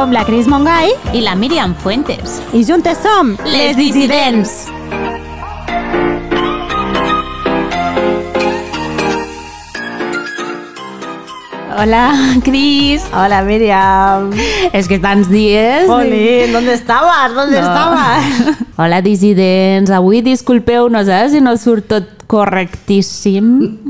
Som la Cris Mongai i la Míriam Fuentes. i juntes som Les Dissidents. Hola, Cris. Hola, Miriam. És que tants dies... Jolín, ¿dónde estabas? ¿Dónde No. estabas? Hola, dissidents. Avui disculpeu-nos, eh, si no surt tot correctíssim.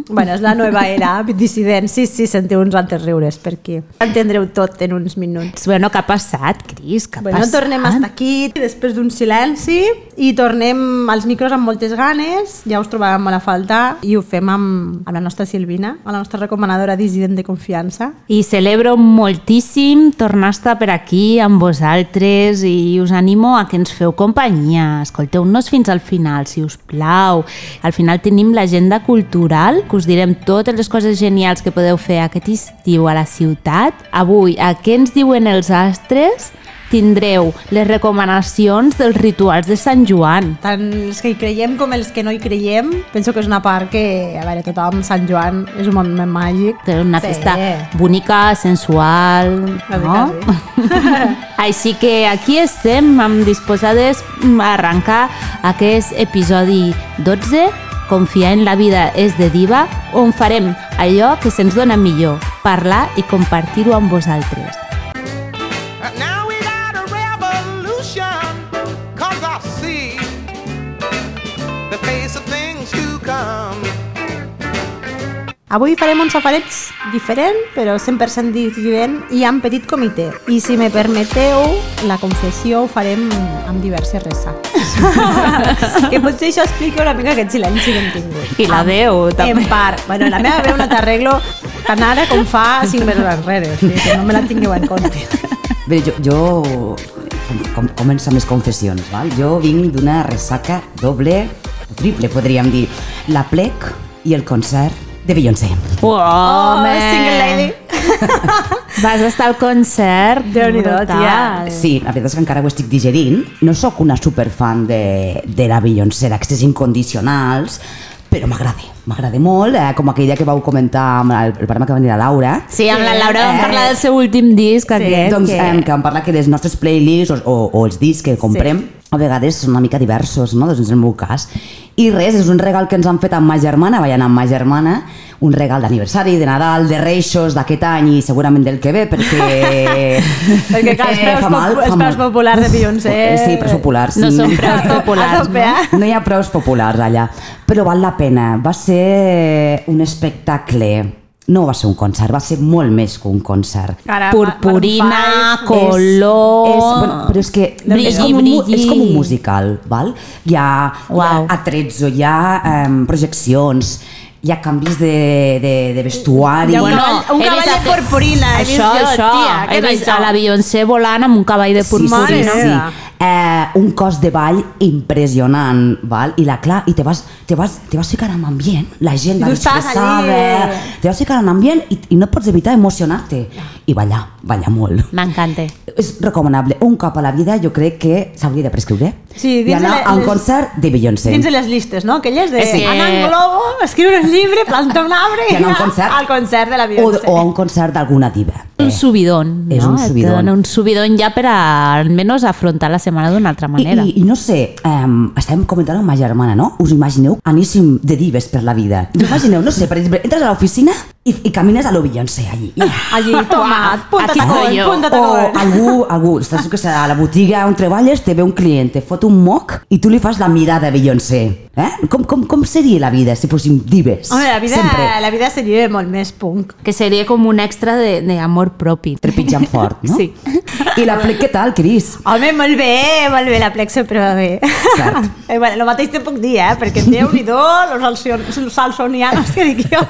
Bueno, és la nova era, dissident. Sí, sí, sentiu uns altres riures per aquí. Entendreu tot en uns minuts. Bueno, què ha passat, Cris? Què ha Bueno, passat? tornem a estar aquí després d'un silenci i tornem als micros amb moltes ganes, ja us trobàvem molt a faltar i ho fem amb, amb la nostra Silvina, amb la nostra recomanadora dissident de confiança. I celebro moltíssim tornar a estar per aquí amb vosaltres i us animo a que ens feu companyia. Escolteu-nos fins al final, si us plau. Al final tenim l'agenda cultural, que us direm totes les coses genials que podeu fer aquest estiu a la ciutat. Avui, a què ens diuen els astres? Tindreu les recomanacions dels rituals de Sant Joan. Tant els que hi creiem com els que no hi creiem, penso que és una part que, a veure, tothom, Sant Joan és un moment màgic. és una Sí. festa bonica, sensual, La no? Així que aquí estem amb disposades a arrencar aquest episodi 12 Confiar en la vida és de diva on farem allò que se'ns dona millor, parlar i compartir-ho amb vosaltres. Now Avui farem un safareig diferent, però 100% dissident i amb petit comitè. I si me permeteu, la confessió ho farem amb diverses ressaques. que potser això explica una mica aquest silenci que hem tingut. I la veu, també. En part. Bueno, la meva veu no t'arreglo tan ara com fa 5 mesos enrere. O sigui, que no me la tingueu en compte. Bé, jo, jo com, com, començo amb les confessions, val? Jo vinc d'una ressaca doble, triple, podríem dir. La plec i el concert de Beyoncé. Oh, home! single lady. Vas estar al concert. Déu-n'hi-do, brutal. Sí, la veritat és que encara ho estic digerint. No sóc una superfan de, de la Beyoncé, d'accés incondicionals, però m'agrada, m'agrada molt, eh, com aquell dia que vau comentar amb el, el programa que va venir la Laura. Sí, amb la Laura vam Eh, parlar del seu últim disc, sí, aquest. doncs, que... eh, que em parla que les nostres playlists o, o, o els discs que comprem a vegades són una mica diversos, no? Doncs en el meu cas. I res, és un regal que ens han fet amb ma germana, anar amb ma germana, un regal d'aniversari, de Nadal, de Reixos d'aquest any i segurament del que ve, perquè... Perquè, clar, els eh, preus, mal, els preus populars de Beyoncé... Eh, Sí, preus populars. No són preus populars, no? No hi ha preus populars allà, però val la pena. Va ser un espectacle. No va ser un concert, va ser molt més que un concert. Cara, Purpurina, five, color... És, bueno, però és que Brilli, és, com un, brilli. és com un musical, val? Hi ha, hi ha atrezzo, hi ha um, projeccions, hi ha canvis de, de, de vestuari. Hi un Bueno, cavall- un cavall de a- purpurina, he vist Això, jo, això. tia, he vist això? a la Beyoncé volant amb un cavall de Sí, sí, purpurina. sí, meva. sí. Eh, un cos de ball impressionant, val? I la clar, i te vas, te vas, te vas ficar en ambient, la gent va disfressada, allí. te vas ficar en ambient i, i no pots evitar emocionar-te. I ballar, ballar molt. M'encanta. És recomanable. Un cop a la vida jo crec que s'hauria de prescriure Sí, i dins anar de a un concert de Beyoncé. Dins de les llistes, no? Aquelles de És que- anar en globo, escriure un llibre, plantar un arbre I anar un concert. al concert de la o, Beyoncé. o a un concert d'alguna diva. Un subidón, és no? un Et subidón. dona un subidón ja per a, almenys afrontar la setmana d'una altra I, manera. i, I no sé, um, estàvem comentant amb ma germana, no? Us imagineu aníssim de dives per la vida. Us imagineu, no sé, per exemple, entres a l'oficina i, i camines a lo Beyoncé allí. I, Allí, toma, punta Aquí tacón, punta o tacón. algú, algú, estàs que a la botiga on treballes, te ve un client, te fot un moc i tu li fas la mirada a Beyoncé. Eh? Com, com, com seria la vida si fóssim dives? Home, la vida, Sempre. la vida seria molt més punk. Que seria com un extra de- d'amor propi. Trepitjant fort, no? Sí. I la plec, què tal, Cris? Home, molt bé, molt bé, la plexa, però bé. Cert. Eh, bueno, el mateix te puc dir, eh? Perquè Déu-n'hi-do, los salsonianos que dic jo,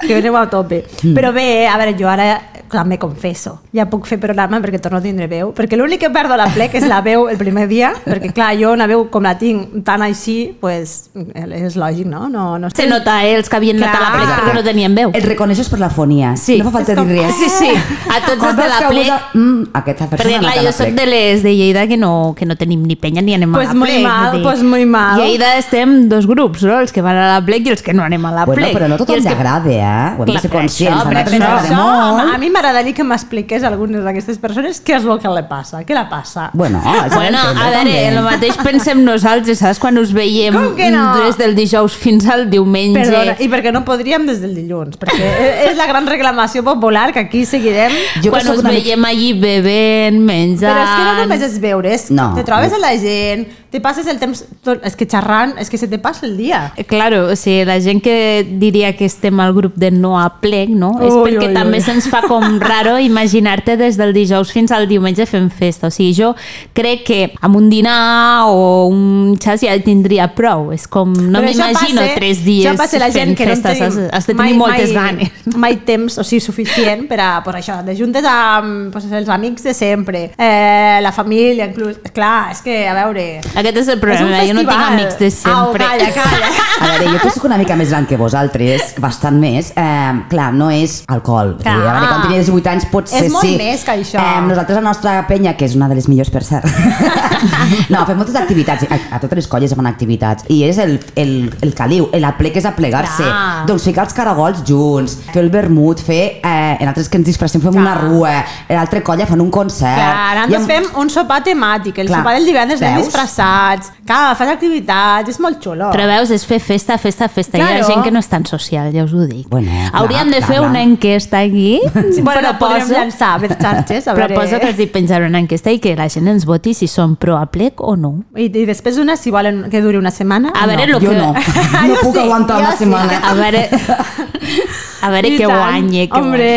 que veneu a tope. Mm. Però bé, a veure, jo ara també confesso, ja puc fer programa perquè torno a tindre veu, perquè l'únic que perdo la plec és la veu el primer dia, perquè clar, jo una veu com la tinc tan així, pues, és lògic, no? no, no Se nota, eh, els que havien anat a la Clar. plec perquè no tenien veu. Et reconeixes per la fonia. Sí. No fa falta com- dir res. Sí, sí, a tots els de la plec. algú- Mm, aquesta persona Perquè clar, jo la soc de les de Lleida que no, que no tenim ni penya ni anem Pues a la muy plec. mal, dir, pues muy mal. Lleida estem dos grups, no? Els que van a la plec i els que no anem a la Bueno, plec. però no tothom els que- agrada, eh? Ho hem de ser conscients. això, molt. a mi m'agradaria que m'expliqués a algunes d'aquestes persones què és el que li passa, què la passa. Bueno, s'ha Bueno, a veure, el mateix pensem nosaltres, saps? Quan us veiem no? des del dijous fins al diumenge. Perdona, i perquè no podríem des del dilluns, perquè és la gran reclamació popular que aquí seguirem. Jo quan us mica- veiem allí bevent, menjant... Però és que no només és veure, és No. te trobes a la gent, te passes el temps... Tot, és que xerrant, és que se te passa el dia. Eh, Claro, o sigui, la gent que diria que estem al grup de no a plec, no? és Ui, perquè ui, també ui. se'ns fa com raro imaginar-te des del dijous fins al diumenge fent festa. O sigui, jo crec que amb un dinar o un xas ja tindria prou. És com, no m'imagino tres dies això passa la gent que no festes. tenim has, has de tenir moltes ganes. Mai temps, o sigui, suficient per a, per això, de juntes amb pues, els amics de sempre, eh, la família, inclús. Clar, és que, a veure... Aquest és el és problema, un jo no tinc amics de sempre. Au, calla, calla. A veure, jo que soc una mica més gran que vosaltres, bastant més, eh, clar, no és alcohol. Clar. A veure, quan tenia 18 anys potser És molt sí. més que això. Eh, nosaltres, la nostra penya, que és una de les millors per cert, no, fem moltes activitats, a, a totes les colles fan activitats, i és el, el, el caliu, el aplec és aplegar-se, doncs ficar els caragols junts, fer el vermut, fer, eh, en altres que ens disfressem fem Clar. una rua, en l'altra colla fan un concert. Clar, nosaltres fem un sopar temàtic, el Clar. sopar del divendres anem Veus? disfressats, clar, fas activitats, és molt xulo. Però veus, és fer festa, festa, festa. Hi ha Claro. gent que no és tan social, ja us ho dic. Bueno, Hauríem clar, de fer clar, una clar. enquesta aquí. Sí, bueno, la podríem Proposo- llançar a les xarxes, a veure... Proposo que els hi penjaré una enquesta i que la gent ens voti si són pro a plec o no. I, I després una, si volen que duri una setmana, A veure, no. lo Jo que... no, no Jo puc sí, aguantar una sí. setmana. A veure... A veure què tant. guanye. Què Hombre,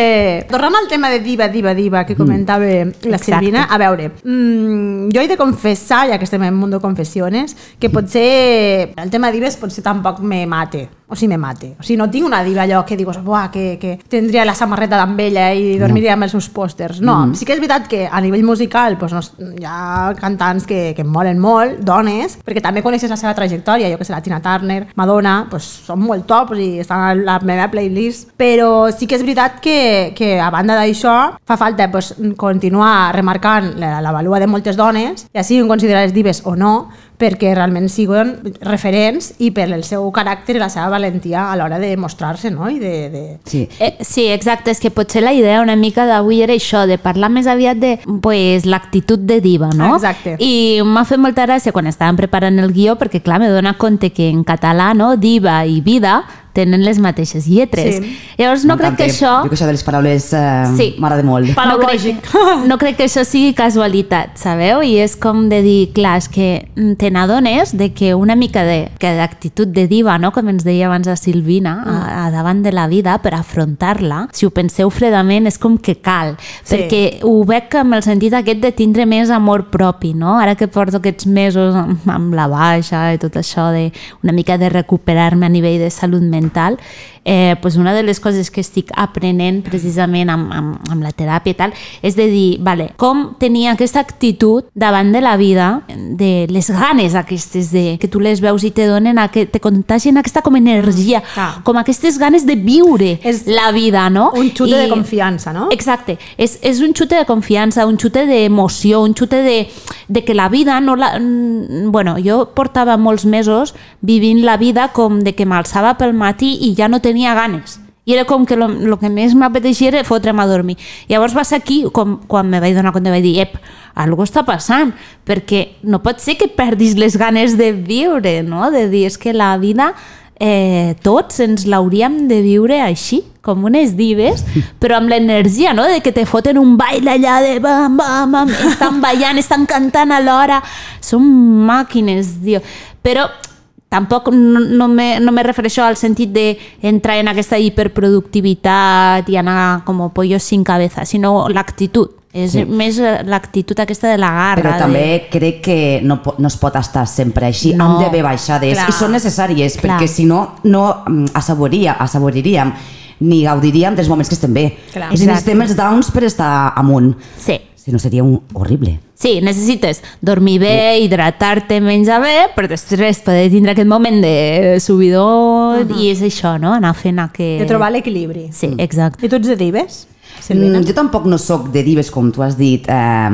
tornant al tema de diva, diva, diva que comentava la Exacte. Silvina, a veure, mm, jo he de confessar, ja que estem en Mundo Confessiones, que potser el tema dives potser tampoc me mate, o sigui, me mate. O sigui, no tinc una diva allò que dius, buah, que, que tindria la samarreta amb ella i dormiria amb els seus pòsters. No, Mm-hmm. sí que és veritat que a nivell musical pues, no, hi ha cantants que, que em molen molt, dones, perquè també coneixes la seva trajectòria, jo que sé, la Tina Turner, Madonna, pues, són molt tops i estan a la meva playlist, però sí que és veritat que, que a banda d'això fa falta pues, continuar remarcant la, la valua de moltes dones, ja siguin considerades dives o no, perquè realment siguin referents i per el seu caràcter i la seva valentia a l'hora de mostrar-se, no? I de, de... Sí. Eh, sí, exacte, és que potser la idea una mica d'avui era això, de parlar més aviat de pues, l'actitud de diva, no? Exacte. I m'ha fet molta gràcia quan estàvem preparant el guió, perquè clar, me dona compte que en català, no?, diva i vida tenen les mateixes lletres. Sí. Llavors no crec que això... Jo que això de les paraules eh, Sí. m'agrada molt. No crec, no crec que això sigui casualitat, sabeu? I és com de dir, clar, és que te n'adones de que una mica de que d'actitud de diva, no? com ens deia abans a Silvina, a, a davant de la vida, per afrontar-la, si ho penseu fredament, és com que cal. Sí. Perquè ho veig amb el sentit aquest de tindre més amor propi, no? Ara que porto aquests mesos amb, amb la baixa i tot això de una mica de recuperar-me a nivell de salut mental, mental eh, pues una de les coses que estic aprenent precisament amb, amb, amb la teràpia i tal és de dir, vale, com tenir aquesta actitud davant de la vida de les ganes aquestes de, que tu les veus i te donen a que te contagien aquesta com energia, Clar. com aquestes ganes de viure És la vida, no? Un xute de I- confiança, no? Exacte, és, és un xute de confiança, un xute d'emoció, un xute de, de que la vida no la... mm, Bueno, jo portava molts mesos vivint la vida com de que m'alçava pel matí i ja no tenia ganes. I era com que el que més m'apeteixia era fotre'm a dormir. Llavors va ser aquí com, quan me vaig donar compte, vaig dir, ep, algo està passant, perquè no pot ser que perdis les ganes de viure, no? De dir, és que la vida eh, tots ens l'hauríem de viure així, com unes dives, però amb l'energia, no?, de que te foten un ball allà de bam, bam, bam, estan ballant, estan cantant alhora, són màquines, tio. Però tampoc no, me, no me refereixo al sentit d'entrar en aquesta hiperproductivitat i anar com pollo sin cabeza, sinó l'actitud. És Sí. més eh, l'actitud aquesta de la garra. Però també de... crec que no, no es pot estar sempre així, No. han d'haver baixades Clar. i són necessàries Clar. perquè si no, no mm, assaboriria, assaboriríem ni gaudiríem dels moments que estem bé. Clar. Necessitem els downs per estar amunt. Sí. Si no seria un horrible. Sí, necessites dormir bé, hidratar-te, menjar bé, però després poder tindre aquest moment de subidor i és això, no? Anar fent a que... De trobar l'equilibri. Sí, exacte. I tu ets de dives? Silvina? Mm, jo tampoc no sóc de dives, com tu has dit, eh,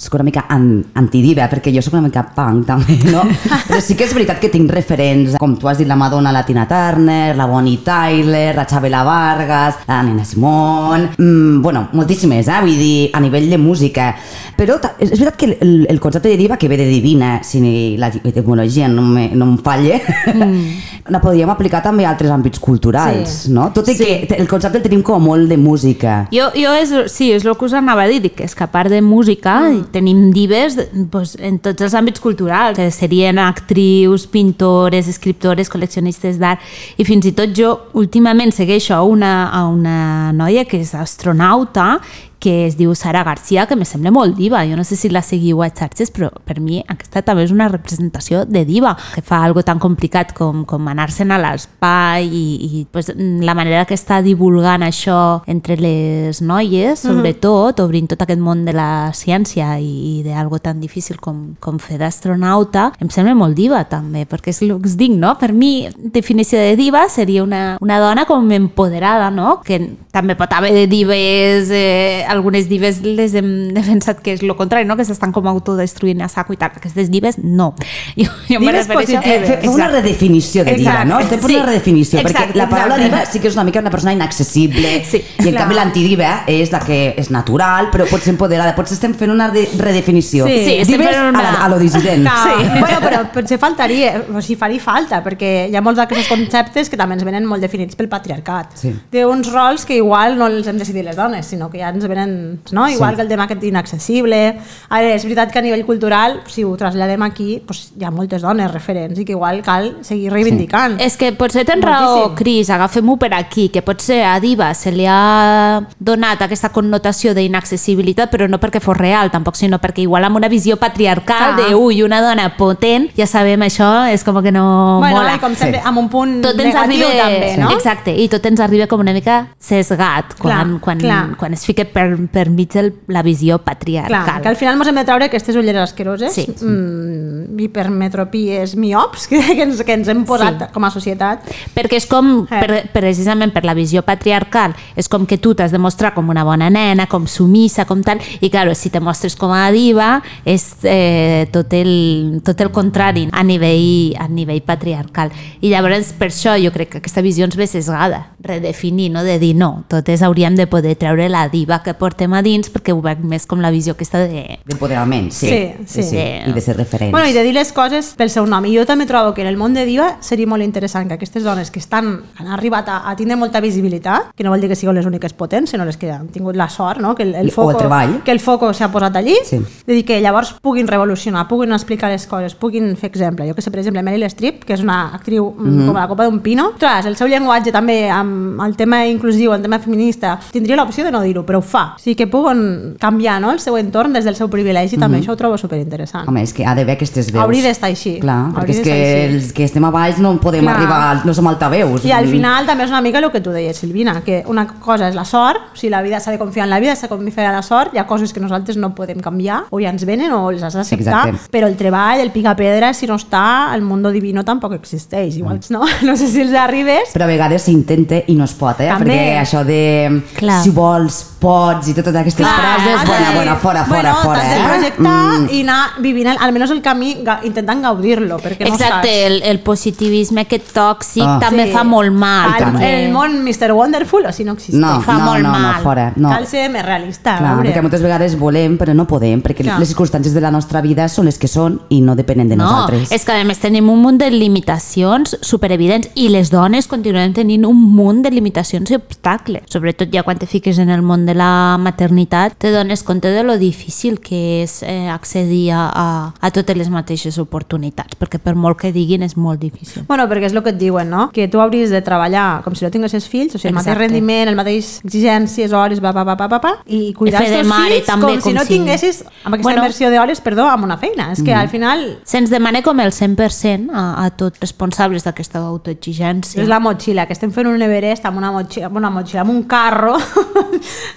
sóc una mica an antidiva, perquè jo sóc una mica punk també, no? Però sí que és veritat que tinc referents, com tu has dit, la Madonna, la Tina Turner, la Bonnie Tyler, la Chabela Vargas, la Nina Simone, mm, bueno, moltíssimes, eh? Vull dir, a nivell de música. Però és veritat que el, el concepte de diva, que ve de divina, si la etimologia no, me, no em falle, mm. la podríem aplicar també a altres àmbits culturals, Sí. no? Tot i Sí. que el concepte el tenim com molt de música. Jo, jo és, sí, és el que us anava a dir, que és que a part de música mm. tenim dives pues, en tots els àmbits culturals, que serien actrius, pintores, escriptores, col·leccionistes d'art, i fins i tot jo últimament segueixo a una, a una noia que és astronauta que es diu Sara Garcia, que me sembla molt diva. Jo no sé si la seguiu a xarxes, però per mi aquesta també és una representació de diva, que fa algo tan complicat com, com anar-se'n a l'espai i, i pues, la manera que està divulgant això entre les noies, sobretot, obrint tot aquest món de la ciència i, i d'algo tan difícil com, com fer d'astronauta, em sembla molt diva també, perquè és el que us dic, no? Per mi, definició de diva seria una, una dona com empoderada, no? Que també pot haver de dives, eh, algunes dives les hem defensat que és el contrari, no? Que s'estan com autodestruint a saco i tal. Aquestes dives, no. Jo, jo Dives positives. Eh, fer una redefinició de diva, no? Estem fent Sí. una redefinició, Exacte, perquè la paraula exacte. diva sí que és una mica una persona inaccessible, Sí, i en clar. canvi l'antidiva és la que és natural, però pot ser empoderada. Potser estem fent una de redefinició. Sí. Sí, estem Dives fent una- a, la, a lo dissident. No, sí. bueno, però potser faltaria, o sigui, faria falta, perquè hi ha molts d'aquests conceptes que també ens venen molt definits pel patriarcat. Sí. Té uns rols que igual no els hem decidit les dones, sinó que ja ens venen, no? igual Sí. que el tema aquest inaccessible. Ara, és veritat que a nivell cultural, si ho traslladem aquí, doncs hi ha moltes dones referents i que igual cal seguir reivindicant. És que potser tens raó. Cris, agafem-ho per aquí, que potser a Diva se li ha donat aquesta connotació d'inaccessibilitat, però no perquè fos real, tampoc, sinó perquè igual amb una visió patriarcal Clar. de ui, una dona potent, ja sabem això, és com que no bueno, mola. i com sempre, amb un punt tot ens negatiu arriba, també, no? Exacte, i tot ens arriba com una mica sesgat quan, Clar, quan, clar. quan es fica per, per mig el, la visió patriarcal. Clar, que al final ens hem de treure aquestes ulleres asqueroses, Sí. mm, hipermetropies miops que, que, ens, que ens hem posat Sí. com a societat. Perquè és com, Eh. per, precisament per la visió patriarcal, és com que tu t'has de mostrar com una bona nena, com sumissa, com tal, i claro, si te mostres com a diva és eh, tot, el, tot el contrari a nivell, a nivell patriarcal. I llavors per això jo crec que aquesta visió ens ve sesgada, redefinir, no? de dir no, totes hauríem de poder treure la diva que portem a dins perquè ho veig més com la visió aquesta de... D'empoderament, sí. Sí, sí. I de ser referents. Bueno, i de dir les coses pel seu nom. I jo també trobo que en el món de diva seria molt interessant que aquestes dones que estan, han arribat a, a tindre molta visibilitat, que no vol dir que siguin les úniques potents, sinó les que han tingut la sort, no? que el, el o foco, el treball. que el foco s'ha posat allí, Sí. de dir que llavors puguin revolucionar, puguin explicar les coses, puguin fer exemple. Jo que sé, per exemple, Meryl Streep, que és una actriu mm Mhm. com a la copa d'un pino, Ostres, el seu llenguatge també amb el tema inclusiu, el tema feminista, tindria l'opció de no dir-ho, però ho fa. O sigui que puguen canviar no? el seu entorn des del seu privilegi, també això ho trobo superinteressant. Mhm. Home, és que ha d'haver aquestes veus. Hauria d'estar així. Clar, perquè és que així. els que estem a baix no podem Clar. arribar, no som altaveus. I al final també és una mica el que tu deies, Silvina, que una cosa és la sort, o sigui, la vida s'ha de confiar en la vida, s'ha de confiar en la sort, hi ha coses que nosaltres no podem canviar, o ja ens venen o les has d'acceptar, però el treball, el pica-pedra, si no està, el mundo divino tampoc existeix, igual, no? No sé si els arribes, Però a vegades s'intenta i no es pot, eh? També. Perquè això de Clar. si vols, pots i totes aquestes frases, has bona, bona, fora, fora, bueno, fora, t'has de eh? projectar i anar vivint, el, almenys el camí, ga, intentant gaudir-lo, perquè no Exacte, saps. el, el positivisme aquest tòxic Ah. també Sí. fa molt mal. El, perquè- el món Mr. Wonderful o si no existeix. No, fa no, molt no, no, mal. fora. No. Cal ser més realista. a Clar, veure. perquè moltes vegades volem però no podem, perquè Clar. les circumstàncies de la nostra vida són les que són i no depenen de no, nosaltres. és que a més tenim un munt de limitacions superevidents i les dones continuem tenint un munt de limitacions i obstacles. Sobretot ja quan te fiques en el món de la maternitat te dones compte de lo difícil que és eh, accedir a, a, totes les mateixes oportunitats, perquè per molt que diguin és molt difícil. Bueno, perquè és el que et diuen, no? Que tu hauries de treballar com si no tinguessis fills, o sigui, el mateix Exacte. rendiment, el mateix exigències, hores, va, va, va, va, va, va i cuidar els teus mare fills també, com, com si no si- tinguessis, amb aquesta Bueno. inversió d'hores, perdó, amb una feina. És que al final Se'ns demana com el 100% a, a tots responsables d'aquesta autoexigència. és la motxilla, que estem fent un Everest amb una motxilla, amb una motxilla, amb un carro,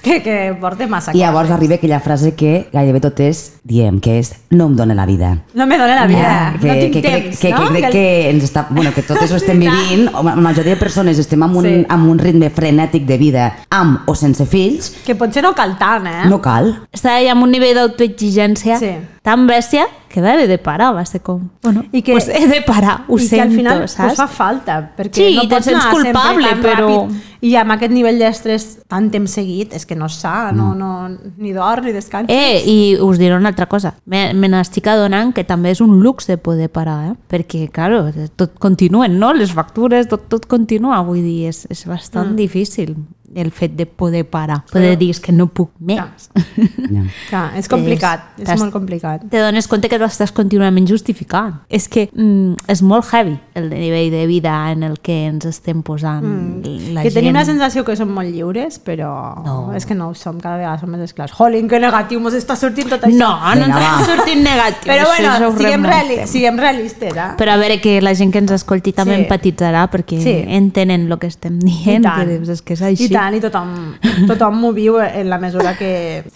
que, que porta massa I llavors arriba aquella frase que gairebé tot és, diem, que és no em dóna la vida. No me dóna la vida, que, no tinc que, temps, que, no? que crec que ens està, bueno, que tot això estem vivint, o la majoria de persones estem amb un, Sí. amb un ritme frenètic de vida, amb o sense fills, Que potser no cal tant, eh? no cal. Estava ja amb un nivell d'autoexigència Sí. Tan bèstia que va haver de parar, va ser com... Bueno, I que- pues he de parar, ho I sento, que al final saps? pues, fa falta, perquè Sí, no te pots anar sempre culpable, tan però- ràpid. I amb aquest nivell d'estrès tant temps seguit, és que no és sa, no, no, ni dorm ni descansa. Eh, i us diré una altra cosa. Me, me n'estic adonant que també és un luxe poder parar, eh? Perquè, claro, tot continuen, no? Les factures, tot, tot continua. Vull dir, és, és bastant mm. difícil el fet de poder parar. Poder dir "És que no puc més. Ja. Clar, és complicat, és, molt complicat. Te dones compte que t'estàs contínuament justificant. És que mm, és molt heavy el nivell de vida en el que ens estem posant mm. la que gent. tenim la sensació que som molt lliures, però No. és que no ho som, cada vegada som més esclars. Jolín, que negatiu mos està sortint tot això. No, no ens està sortint negatiu. Però bueno, siguem, reali siguem realistes, eh? Però a veure, que la gent que ens escolti també Sí. empatitzarà perquè Sí. entenen el que estem I dient, tant. que dius, és que és així. I tant, i tothom, tothom m'ho viu en la mesura que...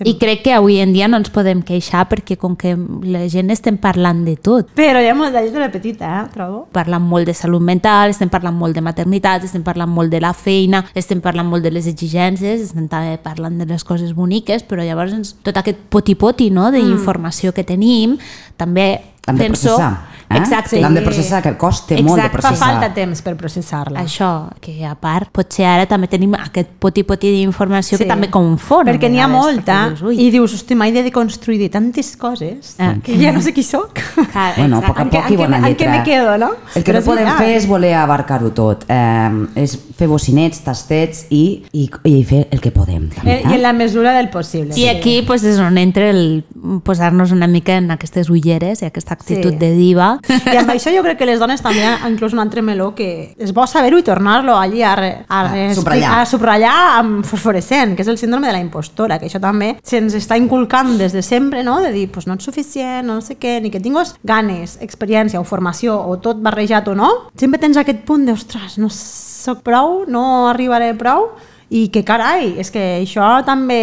I crec que avui en dia no ens podem queixar perquè com que la gent estem parlant de tot. Però hi ha molta gent de petita, eh? Trobo. Parlant molt de salut mental, estem parlant molt de maternitat, estem parlant molt de la feina, estem parlant molt de les exigències, estem també parlant de les coses boniques, però llavors ens, tot aquest poti-poti no, d'informació que tenim, també de penso... processar. Eh? Exacte. L'hem de processar, que costa molt de Exacte. Fa processar. falta temps per processar-la. Això, que a part, potser ara també tenim aquest poti-poti d'informació Sí. que també confon. Perquè n'hi ha molta perquè dius, i dius, hosti, m'he de deconstruir de tantes coses Ah. que ja no sé qui sóc. Clar, Bueno, a exacte. poc a poc i bona me- en què lletra. me quedo, no? El que Però no podem fer és voler abarcar-ho tot. Eh, és fer bocinets, tastets i, i, i fer el que podem. També, Eh, I en la mesura del possible. I aquí pues, és on entra el posar-nos una mica en aquestes ulleres i aquesta actitud Sí. de diva. I amb això jo crec que les dones també, inclús un altre meló, que és bo saber-ho i tornar-lo allí a, re, a, A subratllar. a subratllar amb fosforescent, que és el síndrome de la impostora, que això també se'ns està inculcant des de sempre, no? de dir, pues no ets suficient, no sé què, ni que tinguis ganes, experiència o formació, o tot barrejat o no, sempre tens aquest punt de, ostres, no sóc prou, no arribaré prou, i que carai, és que això també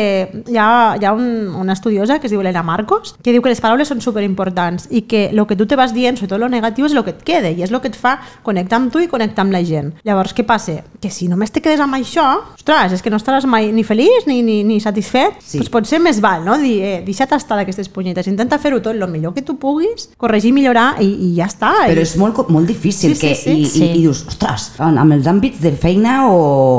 hi ha, hi ha un, una estudiosa que es diu Elena Marcos que diu que les paraules són superimportants i que el que tu te vas dient, sobretot lo negatiu, és el que et queda i és el que et fa connectar amb tu i connectar amb la gent. Llavors, què passa? Que si només te quedes amb això, ostres, és que no estaràs mai ni feliç ni, ni, ni satisfet. Sí. Doncs potser més val, no? Dir, eh, deixa't estar d'aquestes punyetes, intenta fer-ho tot el millor que tu puguis, corregir, millorar i, i ja està. Però I, és molt, molt difícil Sí, sí, que, sí. i, Sí. i, i dius, ostres, amb els àmbits de feina o,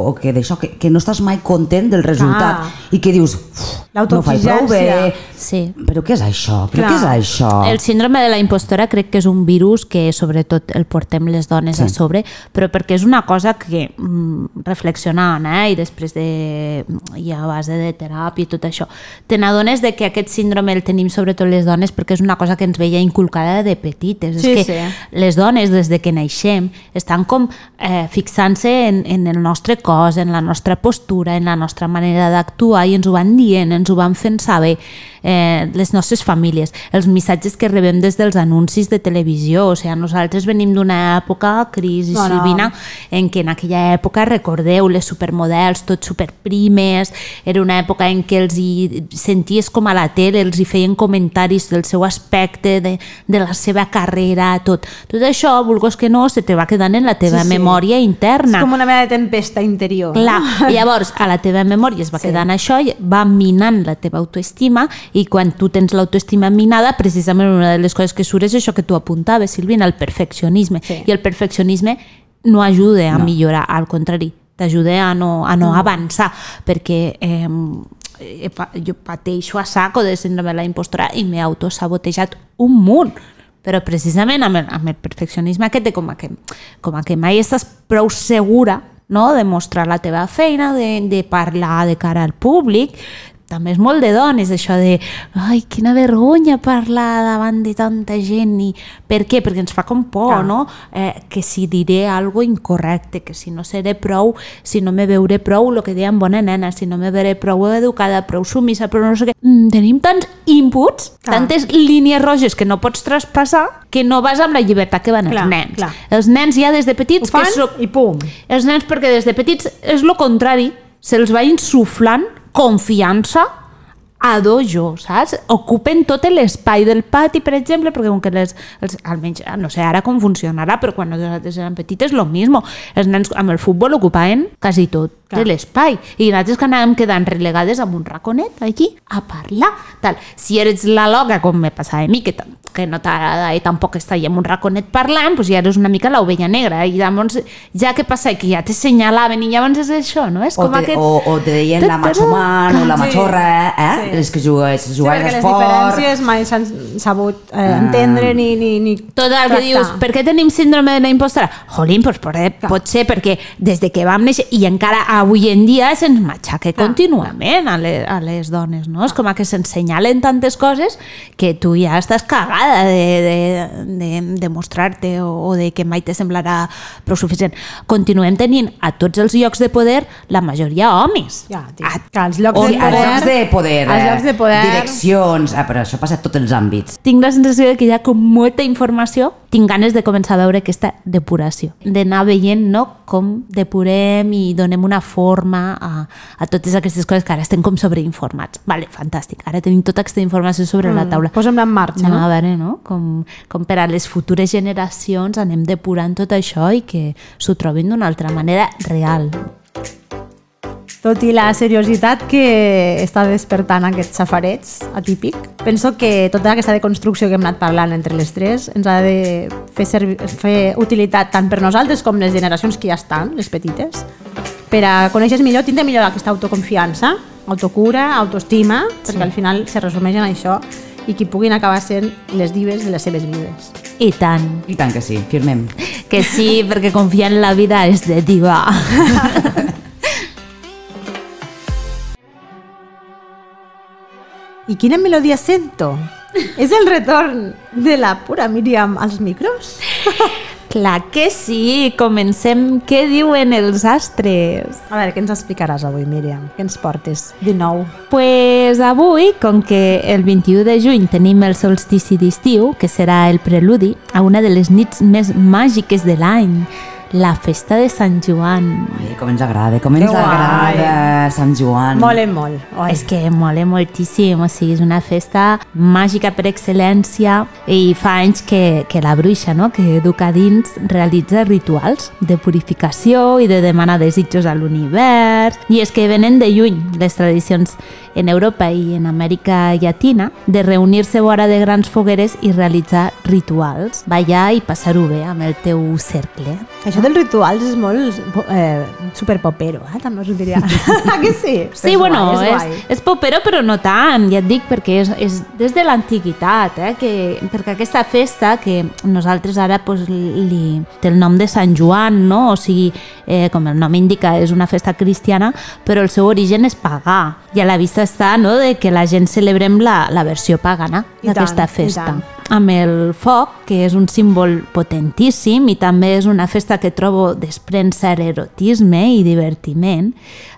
o que d'això, que, que no estàs mai content del resultat Clar. i que dius, "Uf, no faig prou bé. Sí. però què és això? Però Clar. què és això? El síndrome de la impostora crec que és un virus que sobretot el portem les dones Sí. a sobre, però perquè és una cosa que mm, reflexionant eh, i després de, i a base de teràpia i tot això, te n'adones de que aquest síndrome el tenim sobretot les dones perquè és una cosa que ens veia inculcada de petites. Sí, és que sí. les dones des de que naixem estan com eh, fixant-se en, en el nostre cos, en la nostra postura, en la nostra manera d'actuar i ens ho van dient, ens ho van fent saber eh, les nostres famílies, els missatges que rebem des dels anuncis de televisió, o sigui, nosaltres venim d'una època, Cris i No, no. Silvina, en què en aquella època, recordeu, les supermodels, tot superprimes, era una època en què els hi senties com a la tele, els hi feien comentaris del seu aspecte, de, de la seva carrera, tot. Tot això, vulguis que no, se te va quedant en la teva Sí, sí. memòria és interna. com una mena de tempesta interior. Clar, llavors a la teva memòria es va Sí. quedant això, va minant la teva autoestima i quan tu tens l'autoestima minada, precisament una de les coses que surt és això que tu apuntaves, Silvina, el perfeccionisme. Sí. I el perfeccionisme no ajuda a No. millorar, al contrari, t'ajuda a no, a no avançar, perquè eh, jo pateixo a saco de síndrome de la impostora i m'he autosabotejat un munt però precisament amb el, amb el perfeccionisme aquest de com a que, com a que mai estàs prou segura no? de mostrar la teva feina, de, de parlar de cara al públic, també és molt de dones això de ai, quina vergonya parlar davant de tanta gent i per què? Perquè ens fa com por, Clar. no? Eh, que si diré algo incorrecte, que si no seré prou, si no me veuré prou, el que deien bona nena, si no me veré prou educada, prou sumissa, però no sé què. Mm, tenim tants inputs, Clar. tantes línies roges que no pots traspassar, que no vas amb la llibertat que van Clar, els nens. clar. Els nens ja des de Ho petits fan que so... i pum. Els nens perquè des de petits és lo contrari, se'ls va insuflant confiança a dojo, saps? Ocupen tot l'espai del pati, per exemple, perquè com que les, els, almenys, no sé ara com funcionarà, però quan nosaltres érem petites, lo mismo. Els nens amb el futbol ocupaven quasi tot. De l'espai. I nosaltres que anàvem quedant relegades amb un raconet allí a parlar. Tal. Si eres la loca, com me passava a mi, que, que no t'agrada i tampoc està allà amb un raconet parlant, doncs ja eres una mica l'ovella negra. I llavors, ja què passa? Que ja te senyalaven i llavors és això, no? És O com te, aquest... o, o te deien la macho man o la Sí. machorra, eh? Sí. Les que jugues, Sí, jugaven perquè a les esport... diferències mai s'han sabut eh, entendre ni, ni, ni Tot el que dius, per què tenim síndrome de la impostora? Jolín, doncs pot, pot ser perquè des de que vam néixer i encara avui en dia se'ns matxaca contínuament a les, a les dones, no? És com que s'ensenyalen tantes coses que tu ja estàs cagada de, de, de, de mostrar-te o, o de que mai te semblarà prou suficient. Continuem tenint a tots els llocs de poder la majoria homes. Ja, tio, A que als llocs O de als poder... llocs de poder, als llocs de poder... direccions... Ah, però això passa a tots els àmbits. tinc la sensació de que hi ha com molta informació. Tinc ganes de començar a veure aquesta depuració, d'anar veient no, com depurem i donem una forma a, a totes aquestes coses que ara estem com sobreinformats. Vale, fantàstic. Ara tenim tota aquesta informació sobre la taula. Posem-la en marxa, Anem no? a veure no? com, com per a les futures generacions anem depurant tot això i que s'ho trobin d'una altra manera real. Tot i la seriositat que està despertant aquest safarets atípic, penso que tota aquesta deconstrucció que hem anat parlant entre les tres ens ha de fer, servi fer utilitat tant per nosaltres com les generacions que ja estan, les petites, per a conèixer millor, tindre millor aquesta autoconfiança, autocura, autoestima, perquè al final se resumeix en això i que puguin acabar sent les dives de les seves vides. I tant. I tant que sí, firmem. Que sí, perquè confiar en la vida és de diva. I quina melodia sento? És el retorn de la pura Míriam als micros? Clar que sí, comencem. Què diuen els astres? A veure, què ens explicaràs avui, Míriam? Què ens portes de nou? Pues avui, com que el 21 de juny tenim el solstici d'estiu, que serà el preludi a una de les nits més màgiques de l'any, la festa de Sant Joan. Ai, com ens agrada, com ens Que guai. agrada Sant Joan. Molen molt. Oi. És que mola moltíssim, o sigui, és una festa màgica per excel·lència i fa anys que, que la bruixa, no?, que educa dins, realitza rituals de purificació i de demanar desitjos a l'univers. I és que venen de lluny les tradicions en Europa i en Amèrica Llatina de reunir-se vora de grans fogueres i realitzar rituals, ballar i passar-ho bé amb el teu cercle. Això dels rituals és molt eh, superpopero, eh? també us ho diria. Ah, que sí? Sí, és bueno, guai, és, és, guai. és popero, però no tant, ja et dic, perquè és, és des de l'antiguitat, eh? que, perquè aquesta festa, que nosaltres ara pues, li, té el nom de Sant Joan, no? o sigui, eh, com el nom indica, és una festa cristiana, però el seu origen és pagà, i a la vista està no? de que la gent celebrem la, la versió pagana d'aquesta festa amb el foc, que és un símbol potentíssim i també és una festa que trobo desprèn cert erotisme i divertiment,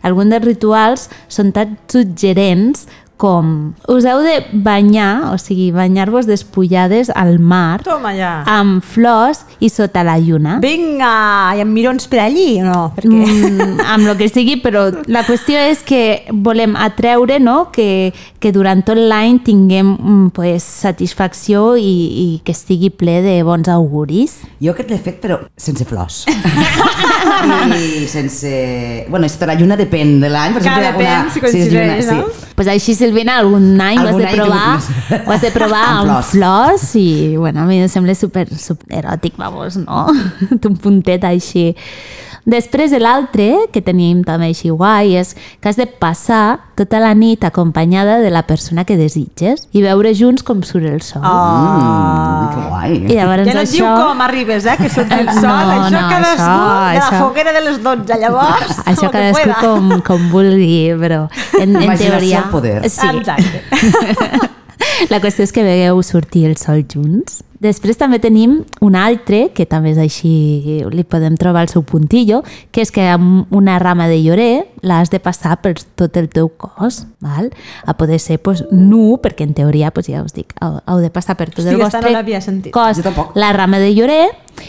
alguns dels rituals són tan suggerents com us heu de banyar, o sigui, banyar-vos despullades al mar Toma ja. amb flors i sota la lluna. Vinga, i amb mirons per allí o no? Perquè... Mm, amb el que sigui, però la qüestió és que volem atreure no? que, que durant tot l'any tinguem mm, pues, satisfacció i, i que estigui ple de bons auguris. Jo aquest l'he fet, però sense flors. I sense... Bueno, esto la lluna depèn de l'any. per exemple, depèn si és lluna, coincideix, no? Sí. Pues així, Silvina, algun any ho has de provar, ho has de provar Amb amb, flors. flors. i, bueno, a mi em sembla super, super eròtic, vamos, no? un puntet així. Després de l'altre, que tenim també així guai, és que has de passar tota la nit acompanyada de la persona que desitges i veure junts com surt el sol. Mm, que guai. I llavors Ja no et diu això... com arribes, eh? Que surt el sol, No, això no, cadascú això- de la això- foguera de les 12, llavors, Això cadascú com, com vulgui, però en, en Imaginació teoria... al poder. Sí. Exacte. La qüestió és que vegueu sortir el sol junts. Després també tenim un altre, que també és així, li podem trobar el seu puntillo, que és que amb una rama de llorer l'has de passar per tot el teu cos, val? a poder ser pues, nu, perquè en teoria, pues, ja us dic, heu, de passar per tot Hosti, el no vostre sentit. cos, la rama de llorer,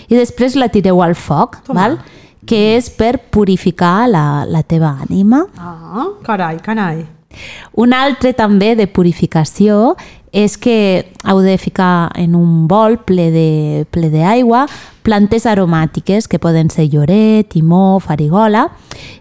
i després la tireu al foc, val? que és per purificar la, la teva ànima. Ah, carai, carai. Un altre també de purificació és que heu de ficar en un bol ple d'aigua plantes aromàtiques que poden ser lloret, timó, farigola.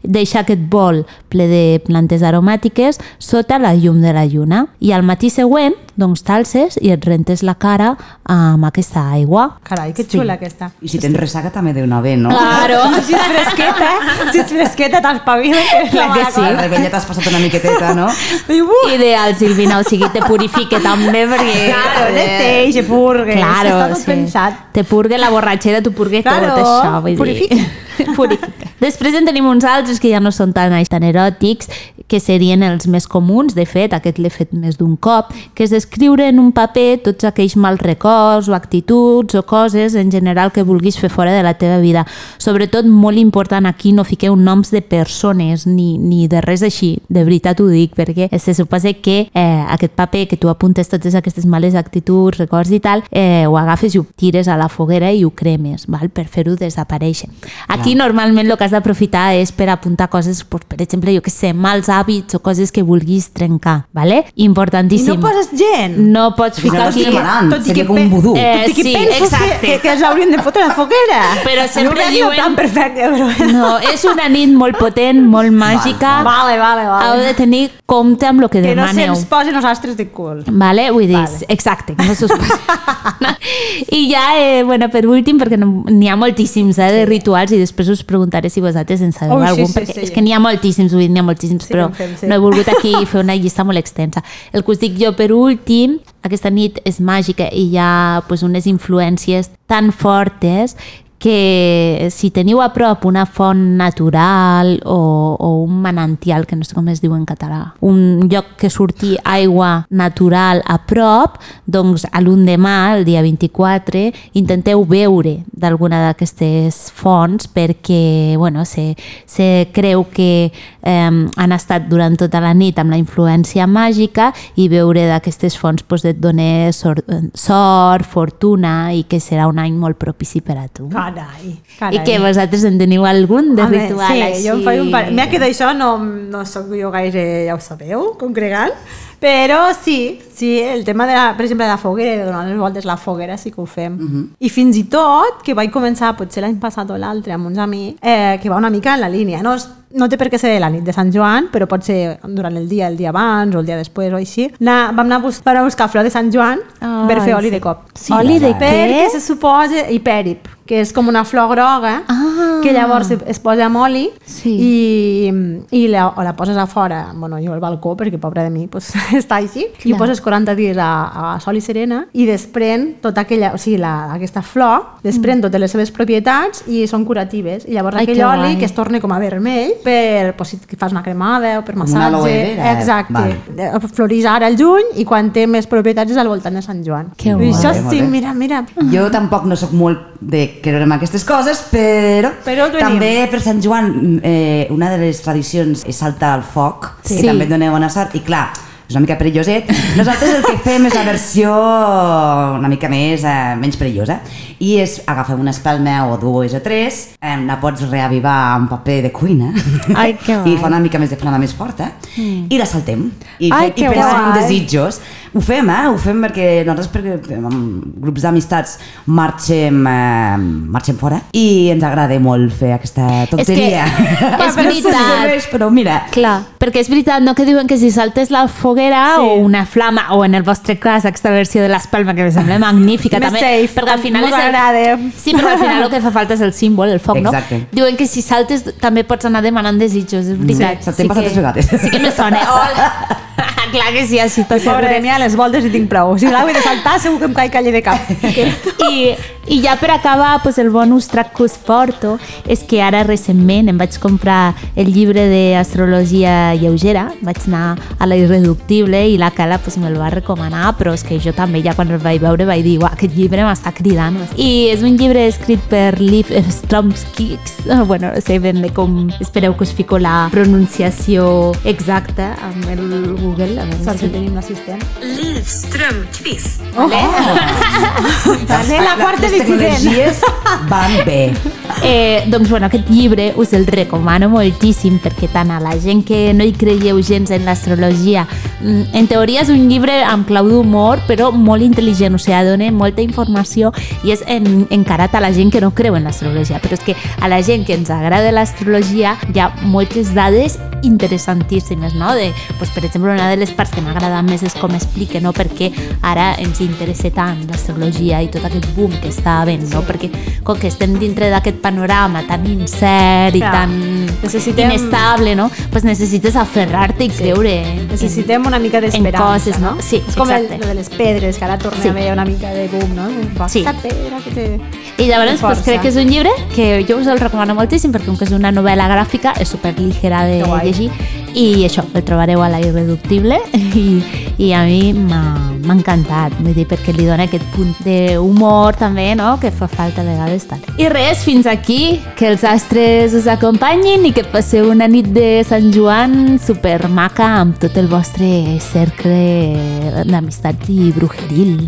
Deixar aquest bol ple de plantes aromàtiques sota la llum de la lluna i al matí següent doncs t'alces i et rentes la cara amb aquesta aigua. Carai, que xula aquesta. I si tens ressaca també de una bé, no? Claro. Si és fresqueta, si és fresqueta t'espavila. la Clar que sí. Al rebella t'has passat una miqueteta, no? Uh, Ideal, Silvina, o sigui, te purifique també perquè... Claro, neteja, purgue. Claro, sí. pensat. Te purgue la borratxera, tu purgue Claro, tot això. Vull purifica. Dir. purifica. Després en tenim uns altres que ja no són tan, tan eròtics, que serien els més comuns, de fet, aquest l'he fet més d'un cop, que és escriure en un paper tots aquells mals records o actituds o coses en general que vulguis fer fora de la teva vida. Sobretot, molt important aquí, no fiqueu noms de persones ni, ni de res així, de veritat ho dic, perquè se suposa que eh, aquest paper que tu apuntes totes aquestes males actituds, records i tal, eh, ho agafes i ho tires a la foguera i ho cremes, val? per fer-ho desaparèixer. Aquí normalment el que has d'aprofitar és per apuntar coses, per exemple, jo que sé, mals hàbits o coses que vulguis trencar, vale? I Importantíssim. no poses gent. No pots ficar aquí... tot i seria que com un vudú. Eh, Tot i que sí, exacte. que, que, que els haurien de fotre a la foguera. Però sempre no diuen- tan perfecte, però... No, és una nit molt potent, molt màgica. Vale, vale, vale. Heu de tenir compte amb el que, que no demaneu. se'ns posin els astres de cul. Vale? Vull dir, Vale. exacte, que no s'us I ja, eh, bueno, per últim, perquè no- n'hi ha moltíssims eh, de rituals i després us preguntaré si vosaltres en sabeu Ui, sí, algun, sí, perquè sí. és que n'hi ha moltíssims, vull dir, n'hi ha moltíssims, Sí, però en fem, sí. no he volgut aquí fer una llista molt extensa. El que us dic jo per últim, aquesta nit és màgica i hi ha pues, unes influències tan fortes que si teniu a prop una font natural o, o un manantial, que no sé com es diu en català, un lloc que surti aigua natural a prop, doncs a l'endemà, el dia 24, intenteu beure d'alguna d'aquestes fonts perquè bueno, se, se creu que eh, han estat durant tota la nit amb la influència màgica i beure d'aquestes fonts doncs, et dona sort, sort, fortuna i que serà un any molt propici per a tu. Carai, carai. I que vosaltres en teniu algun de Home, ritual sí, així? jo em faig un par... Mira que d'això no, no sóc jo gaire, ja ho sabeu, congregant, però sí, sí, el tema, de la, per exemple, de la foguera, de donar les voltes a la foguera, sí que ho fem. I fins i tot, que vaig començar potser l'any passat o l'altre amb uns amics, eh, que va una mica en la línia, no, no té per què ser la nit de Sant Joan, però pot ser durant el dia, el dia abans o el dia després o així. Anar, vam anar a, bus vam anar a buscar flor de Sant Joan Ai, per fer oli sí. de cop. Sí, Oli de què? Perquè se suposa hipèrip, que és com una flor groga, Ah. que llavors es- es posa amb oli Sí. i, i la, o la poses a fora, bueno, jo al balcó, perquè pobra de mi pues, està així, i ho Clar. poses 40 dies a, a sol i serena i desprèn tota aquella, o sigui, la, aquesta flor, desprèn totes les seves propietats i són curatives. I llavors Mm. Ai, aquell que oli guai. que es torna com a vermell per pues, si fas una cremada o per massatge. una aloe vera. Exacte. Vale. Eh, Floreix ara al juny i quan té més propietats és al voltant de Sant Joan. Que I guai. això sí, mira, mira. Jo tampoc no sóc molt de creure en aquestes coses, però, Però també per Sant Joan eh, una de les tradicions és saltar al foc, Sí. que també dona bona sort, i clar, és una mica perilloset. Nosaltres el que fem és la versió una mica més, eh, menys perillosa, i és agafar una espelma o dues o tres, eh, la pots reavivar amb paper de cuina, Ai, que guai. i fa una mica més de flama més forta, mm. i la saltem. I, Ai, que i pensem en desitjos. Ho fem, eh? Ho fem perquè nosaltres perquè amb grups d'amistats marxem, eh, marxem fora i ens agrada molt fer aquesta tonteria. és Però no veritat. serveix, però mira, Clar, perquè és veritat, no que diuen que si saltes la foguera Sí. o una flama, o en el vostre cas aquesta versió de l'espelma que em sembla magnífica també, safe, perquè al final és el... Sí, però al final el que fa falta és el símbol, el foc, Exacte. no? Diuen que si saltes també pots anar demanant desitjos, és veritat. Sí, saltem bastantes que, vegades. Sí que me sona. Hola. Clar que sí, així tot Pobre de mi, a les voltes hi tinc prou. Si l'haig de saltar, segur que em caig calle de cap. I, I ja per acabar, pues, el bonus track que us porto és que ara recentment em vaig comprar el llibre d'astrologia lleugera, vaig anar a la Irreductible i la Cala pues, me'l va recomanar, però és que jo també ja quan el vaig veure vaig dir, uah, aquest llibre m'està cridant. I és un llibre escrit per Liv Stromsky, bueno, no sé ben bé com espereu que us fico la pronunciació exacta amb el Google. A veure Sort que si... tenim l'assistent. Liv Strömquist. Vale, la quarta tecnologies van bé. Eh, doncs bueno, aquest llibre us el recomano moltíssim perquè tant a la gent que no hi creieu gens en l'astrologia, mm, en teoria és un llibre amb clau d'humor però molt intel·ligent, o sigui, dona molta informació i és en, encarat a la gent que no creu en l'astrologia, però és que a la gent que ens agrada l'astrologia hi ha moltes dades interessantíssimes, no? De, pues, per exemple, una de les parts que m'agrada més és com explica no? per què ara ens interessa tant l'astrologia i tot aquest boom que està havent, no? perquè com que estem dintre d'aquest panorama tan incert i Clar. tan Necessitem- inestable, no? pues necessites aferrar-te i creure en- Necessitem una mica d'esperança, no? Sí, és com el, exacte. lo de les pedres, que ara torna Sí. a haver una mica de boom, no? Sí. Aquesta pedra que té... I llavors pues, crec que és un llibre que jo us el recomano moltíssim perquè com que és una novel·la gràfica és super ligera de llegir i això, el trobareu a la Irreductible i, i a mi m'ha encantat, vull dir, perquè li dona aquest punt d'humor també, no?, que fa falta a vegades tant. I res, fins aquí, que els astres us acompanyin i que passeu una nit de Sant Joan super maca amb tot el vostre cercle d'amistat i brujeril.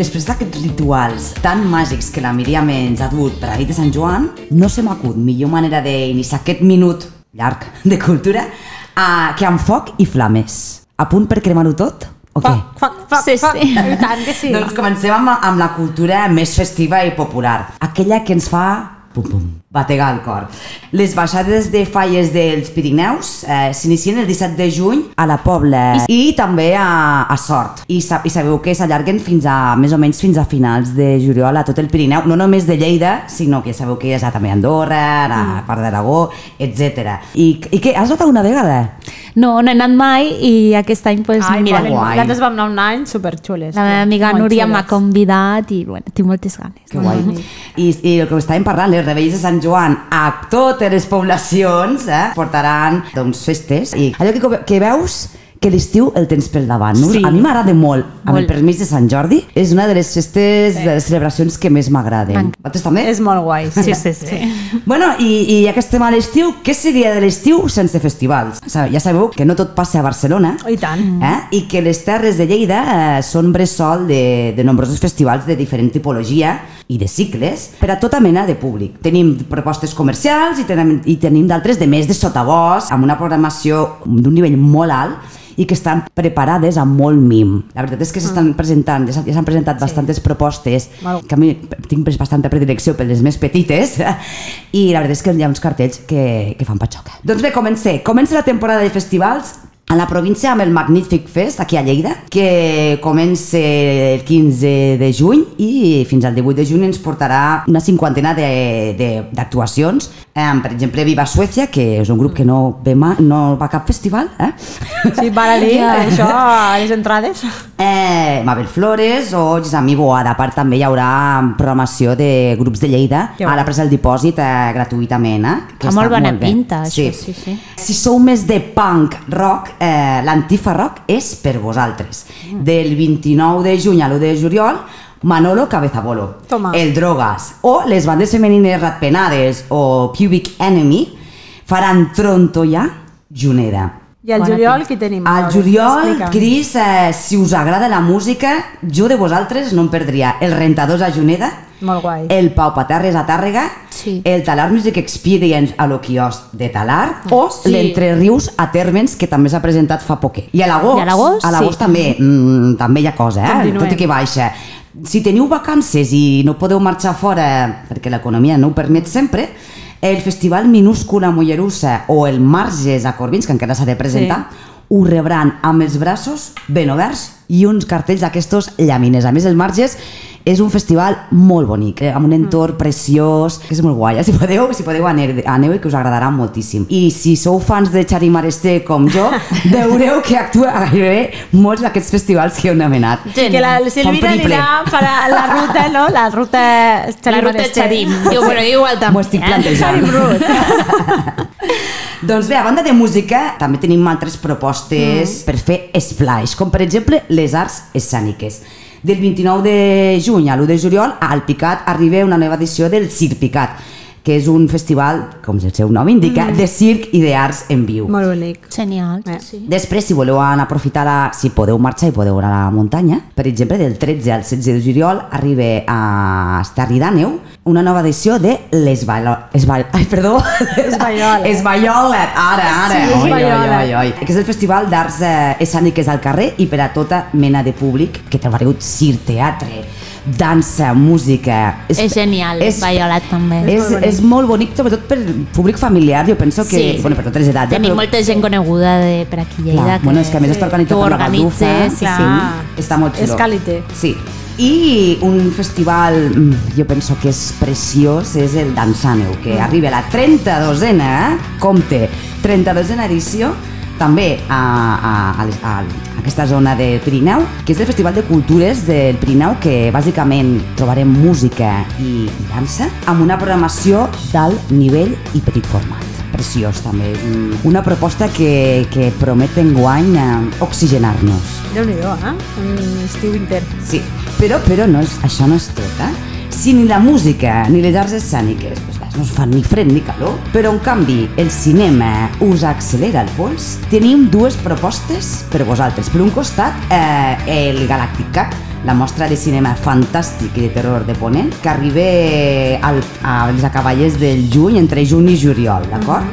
Després d'aquests rituals tan màgics que la Míriam ens ha dut per la nit de Sant Joan, no se m'acut millor manera d'iniciar aquest minut llarg de cultura uh, que amb foc i flames. A punt per cremar-ho tot? O què? Foc, foc, foc, Sí, foc. sí. I tant que sí. Doncs comencem amb, amb la cultura més festiva i popular. Aquella que ens fa pum, pum, bategar el cor. Les baixades de falles dels Pirineus eh, s'inicien el 17 de juny a la Pobla i també a, a Sort. I, sa I sabeu que s'allarguen fins a, més o menys fins a finals de juliol a tot el Pirineu, no només de Lleida, sinó que sabeu que és a també a Andorra, a Mm. part d'Aragó, etc. I, I què, has notat una vegada? No, no he anat mai i aquest any pues, Ai, mira, guai. nosaltres vam anar un any superxules. la meva amiga Núria m'ha convidat i bueno, tinc moltes ganes. Que guai. I, I el que estàvem parlant, les revells de Sant Joan a totes les poblacions eh, portaran doncs, festes. I allò que, que veus que l'estiu el tens pel davant. No? Sí. A mi m'agrada molt, amb el Molt. permís de Sant Jordi, és una de les festes, de les celebracions que més m'agraden. Vosaltres també? És molt guai. Sí, sí, sí. Bueno, i, i ja que estem a l'estiu, què seria de l'estiu sense festivals? Ja sabeu que no tot passa a Barcelona, I tant. eh? i que les Terres de Lleida eh, són bressol de, de nombrosos festivals de diferent tipologia i de cicles per a tota mena de públic. Tenim propostes comercials i tenim, i tenim d'altres de més de sotabosc, amb una programació d'un nivell molt alt i que estan preparades amb molt mim. La veritat és que s'estan presentant, ja s'han presentat bastantes propostes Molt. que a mi tinc bastanta predilecció per les més petites i la veritat és que hi ha uns cartells que, que fan patxoca. Doncs bé, comencé. Comença la temporada de festivals a la província amb el Magnific Fest aquí a Lleida, que comença el 15 de juny i fins al 18 de juny ens portarà una cinquantena d'actuacions. Eh, per exemple, Viva Suècia, que és un grup que no, ve ma, no va a cap festival, eh? Sí, val a dir això a les entrades. Eh, Mabel Flores o Gisami Boada. A part també hi haurà programació de grups de Lleida a la presa del dipòsit eh, gratuïtament. Eh? Que està molt bona bé. pinta, això, sí, sí. Si sou més de punk rock, eh, l'Antifa Rock és per vosaltres. Mm. Del 29 de juny a l'1 de juliol, Manolo Cabezabolo, Toma. El Drogas o les bandes femenines Ratpenades o Pubic Enemy faran Trontolla Juneda. I al juliol qui tenim? Al juliol. Cris, eh, si us agrada la música, jo de vosaltres no em perdria el Rentadors a Juneda, Molt guai. el Pau Paterres a Tàrrega, Sí. el Talar Music Experience a l'Oquios de Talar o Sí. l'Entre Rius a Térmens, que també s'ha presentat fa poquet. I a l'agost, a l'agost, a l'agost sí. també, mm, també hi ha cosa, eh? Continuem. tot i que baixa. Si teniu vacances i no podeu marxar fora perquè l'economia no ho permet sempre, el Festival Minúscula Mollerussa o el Marges a Corbins, que encara s'ha de presentar, ho rebran amb els braços ben oberts i uns cartells d'aquestos llamines. A més, el Marges és un festival molt bonic, eh, amb un entorn preciós, que és molt guai. eh? Si podeu, si podeu aneu, aneu i que us agradarà moltíssim. I si sou fans de Xari Maresté com jo, veureu que actua a gairebé molts d'aquests festivals que heu anomenat. Que la Silvina anirà per a la ruta, no? La ruta... La ruta Xarim. Diu, bueno, igual també. M'ho estic plantejant. Xarim Route. Doncs bé, a banda de música, també tenim altres propostes mm. per fer splash, com per exemple les arts escèniques. Del 29 de juny a l'1 de juliol, al Picat arriba una nova edició del Circ Picat. Que és un festival, com el seu nom indica, mm. de circ i d'arts en viu. Molt bonic. Genial, Eh. sí. Després, si voleu anar a aprofitar, la, si podeu marxar i podeu anar a la muntanya, per exemple, del 13 al 16 de juliol arriba a Estarri d'Àneu una nova edició de. Esba... Ai, perdó. Esbaiolet. Esbaiolet, ara, ara. Sí, Oi, oi, oi, oi. Que és el festival d'arts eh, escèniques al carrer i per a tota mena de públic que trobareu circ, teatre, dansa, música... És genial, Violet també. És, molt bonic. és molt bonic, sobretot per públic familiar, jo penso que... Sí. Bueno, per totes les edats. Tenim però- molta gent coneguda de, per aquí a Lleida. Clar, bueno, és que a més està organitzat per la Baldufa. sí, Clar. Està molt xulo. És calité. Sí. I un festival, mm, jo penso que és preciós, és el Dansaneu, que Mm. arriba a la 32a, eh? compte, 32a edició, també a, a, a, les- a, a aquesta zona de Pirineu, que és el Festival de Cultures del Pirineu, que bàsicament trobarem música i, dansa amb una programació d'alt nivell i petit format. Preciós també, Mm, una proposta que, que promet enguany oxigenar-nos. Déu-n'hi-do, eh? Un estiu intern. Sí, però, però no és, això no és tot, eh? Si ni la música ni les arts escèniques pues, res, no us fan ni fred ni calor, però en canvi el cinema us accelera el pols, tenim dues propostes per vosaltres. Per un costat, eh, el Galàctica, la mostra de cinema fantàstic i de terror de Ponent, que arriba al, als acaballes del juny, entre juny i juliol, d'acord?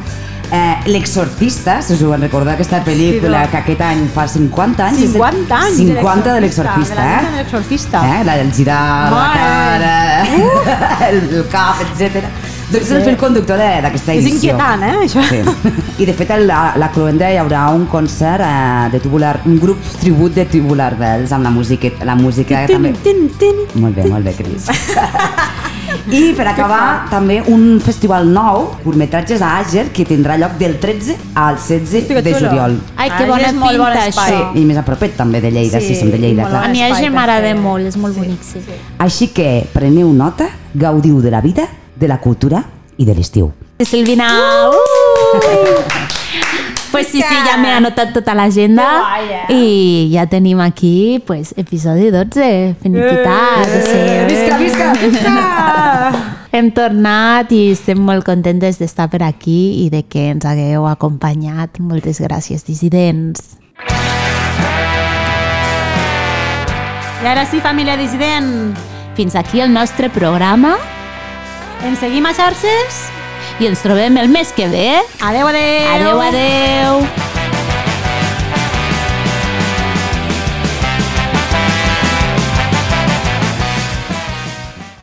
Eh, L'exorcista, si us ho recordeu aquesta pel·lícula Sí, que aquest any fa 50 anys és el- 50 anys 50 de l'exorcista, la eh? de l'exorcista. Eh? La del girar la Mare. cara, el, el cap, etc. Doncs és el fil conductor de- d'aquesta És edició. inquietant, eh, això? Sí. I de fet, a la, la Cloenda hi haurà un concert eh, de tubular, un grup tribut de Tubular Bells amb la música, la música Tin, també... tin, tin. Molt bé, molt bé, Cris. I per acabar, també un festival nou, curtmetratges a Àger, que tindrà lloc del 13 al 16 Hosti, que de juliol. Ai, que bona és molt bon pinta, espai. això. I més a propet també de Lleida, sí, Sí, som de Lleida, clar. A mi per m'agrada molt, és molt bonic, sí. Així que preneu nota, gaudiu de la vida, de la cultura i de l'estiu. Silvina! Uh! Pues sí, sí, ja m'he anotat tota l'agenda eh? i ja tenim aquí pues, episodi 12, finiquitat. o sigui, Visca, visca, visca! Hem tornat i estem molt contentes d'estar per aquí i de que ens hagueu acompanyat. Moltes gràcies, dissidents. I ara sí, família dissident. Fins aquí el nostre programa Ens seguim a xarxes? i ens trobem el mes que ve. Adeu, adeu. Adeu, adeu!